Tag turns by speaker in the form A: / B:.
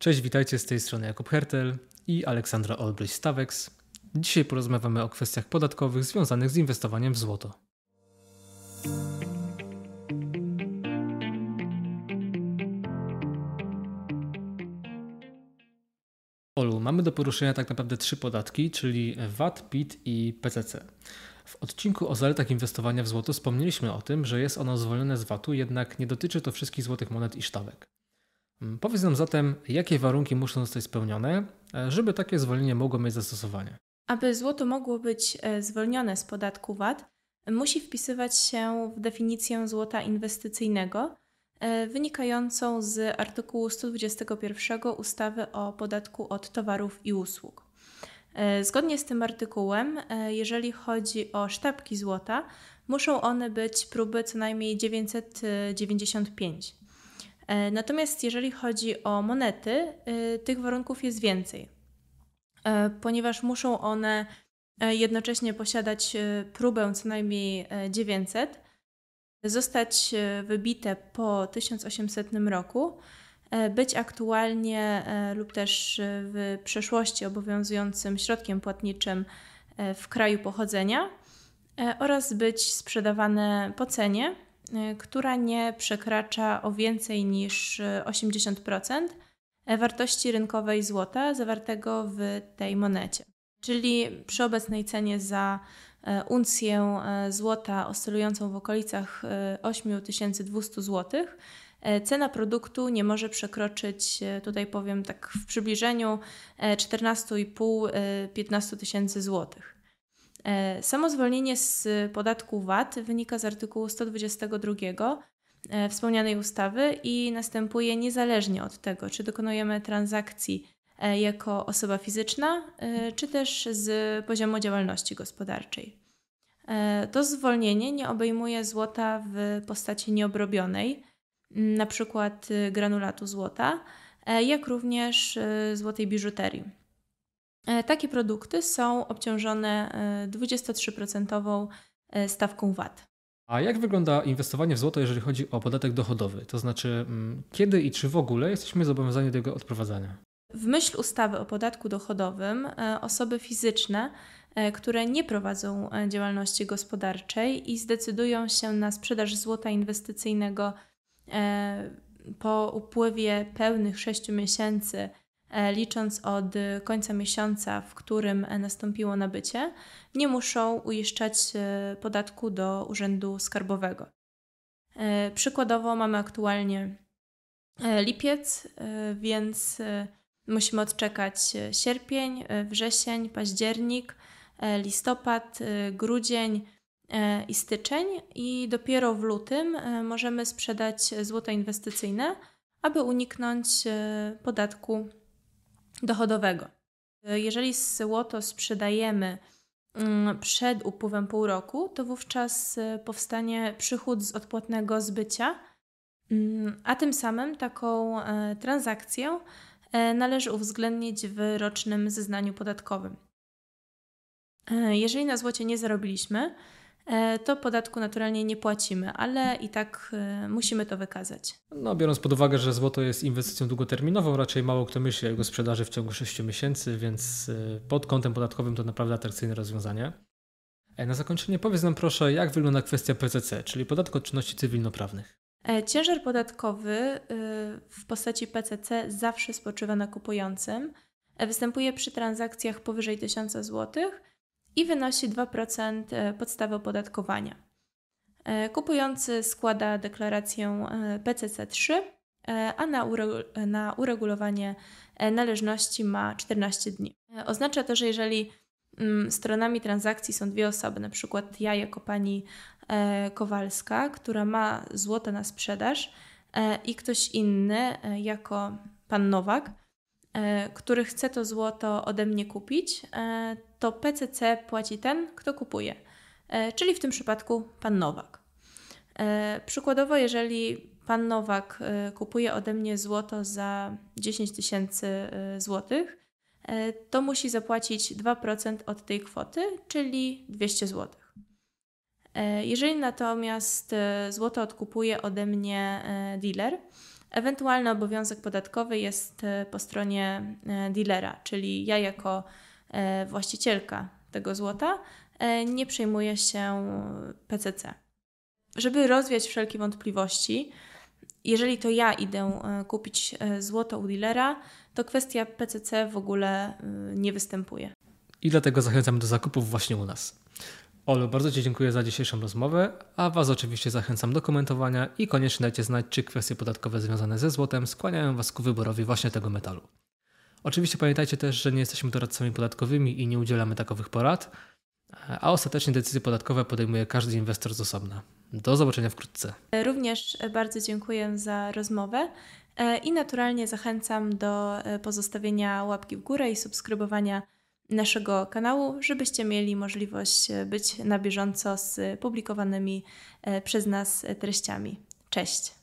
A: Cześć, witajcie z tej strony Jakub Hertel i Aleksandra Olbryś-Stawex. Dzisiaj porozmawiamy o kwestiach podatkowych związanych z inwestowaniem w złoto. Olu, mamy do poruszenia tak naprawdę trzy podatki, czyli VAT, PIT i PCC. W odcinku o zaletach inwestowania w złoto wspomnieliśmy o tym, że jest ono zwolnione z VAT-u, jednak nie dotyczy to wszystkich złotych monet i sztabek. Mm, powiedz nam zatem, jakie warunki muszą zostać spełnione, e, żeby takie zwolnienie mogło mieć zastosowanie.
B: Aby złoto mogło być e, zwolnione z podatku VAT, musi wpisywać się w definicję złota inwestycyjnego e, wynikającą z artykułu 121 ustawy o podatku od towarów i usług. Zgodnie z tym artykułem, jeżeli chodzi o sztabki złota, muszą one być próby co najmniej 995. E, natomiast jeżeli chodzi o monety, e, tych warunków jest więcej, e, ponieważ muszą one jednocześnie posiadać próbę co najmniej 900, zostać wybite po 1800 roku, być aktualnie lub też w przeszłości obowiązującym środkiem płatniczym w kraju pochodzenia oraz być sprzedawane po cenie, która nie przekracza o więcej niż 80% y, wartości rynkowej złota zawartego w tej monecie. Czyli przy obecnej cenie za y, uncję złota oscylującą w okolicach 8200 zł, cena produktu nie może przekroczyć, tutaj powiem tak w przybliżeniu, 14,5-15 tysięcy złotych. E, samo zwolnienie z podatku VAT wynika z artykułu 122 e, wspomnianej ustawy i następuje niezależnie od tego, czy dokonujemy transakcji e, jako osoba fizyczna, czy też z poziomu działalności gospodarczej. To zwolnienie nie obejmuje złota w postaci nieobrobionej, na przykład granulatu złota, jak również złotej biżuterii. E, takie produkty są obciążone 23% e, e, stawką VAT.
A: A jak wygląda inwestowanie w złoto, jeżeli chodzi o podatek dochodowy? To znaczy, mm, kiedy i czy w ogóle jesteśmy zobowiązani do jego odprowadzania?
B: W myśl ustawy o podatku dochodowym osoby fizyczne, które nie prowadzą działalności gospodarczej i zdecydują się na sprzedaż złota inwestycyjnego po upływie pełnych 6 miesięcy licząc od końca miesiąca, w którym nastąpiło nabycie, nie muszą uiszczać e, podatku do Urzędu Skarbowego. E, przykładowo mamy aktualnie lipiec, więc musimy odczekać sierpień, wrzesień, październik, listopad, grudzień i styczeń i dopiero w lutym możemy sprzedać złoto inwestycyjne, aby uniknąć podatku dochodowego. Jeżeli złoto sprzedajemy mm, przed upływem pół roku, to wówczas e, powstanie przychód z odpłatnego zbycia, mm, a tym samym taką e, transakcję e, należy uwzględnić w rocznym zeznaniu podatkowym. Jeżeli na złocie nie zarobiliśmy, E, to podatku naturalnie nie płacimy, ale i tak e, musimy to wykazać.
A: No, biorąc pod uwagę, że złoto jest inwestycją długoterminową, raczej mało kto myśli o jego sprzedaży w ciągu 6 miesięcy, więc e, pod kątem podatkowym to naprawdę atrakcyjne rozwiązanie. Na zakończenie powiedz nam proszę, jak wygląda kwestia PCC, czyli podatku od czynności cywilnoprawnych.
B: Ciężar podatkowy w postaci PCC zawsze spoczywa na kupującym. Występuje przy transakcjach powyżej 1000 zł i wynosi 2% e, podstawy opodatkowania. E, kupujący składa deklarację e, PCC3, a na, ure- na uregulowanie należności ma 14 dni. Oznacza to, że jeżeli mm, stronami transakcji są dwie osoby, na przykład ja jako pani Kowalska, która ma złoto na sprzedaż i ktoś inny jako pan Nowak, który chce to złoto ode mnie kupić, to PCC płaci ten, kto kupuje, e, czyli w tym przypadku pan Nowak. Przykładowo, jeżeli pan Nowak kupuje ode mnie złoto za 10 tysięcy złotych, to musi zapłacić 2% od tej kwoty, czyli 200 złotych. Jeżeli natomiast złoto odkupuje ode mnie dealer, Ewentualny obowiązek podatkowy jest po stronie dealera, czyli ja jako właścicielka tego złota nie przejmuję się PCC. Żeby rozwiać wszelkie wątpliwości, jeżeli to ja idę kupić złoto u dealera, to kwestia PCC w ogóle nie występuje.
A: I dlatego zachęcam do zakupów właśnie u nas. Olu, bardzo Ci dziękuję za dzisiejszą rozmowę, a Was oczywiście zachęcam do komentowania i koniecznie dajcie znać, czy kwestie podatkowe związane ze złotem skłaniają Was ku wyborowi właśnie tego metalu. Oczywiście pamiętajcie też, że nie jesteśmy doradcami podatkowymi i nie udzielamy takowych porad, a ostatecznie decyzje podatkowe podejmuje każdy inwestor z osobna. Do zobaczenia wkrótce.
B: Również bardzo dziękuję za rozmowę e, i naturalnie zachęcam do e, pozostawienia łapki w górę i subskrybowania naszego kanału, żebyście mieli możliwość być na bieżąco z publikowanymi e, przez nas treściami. Cześć!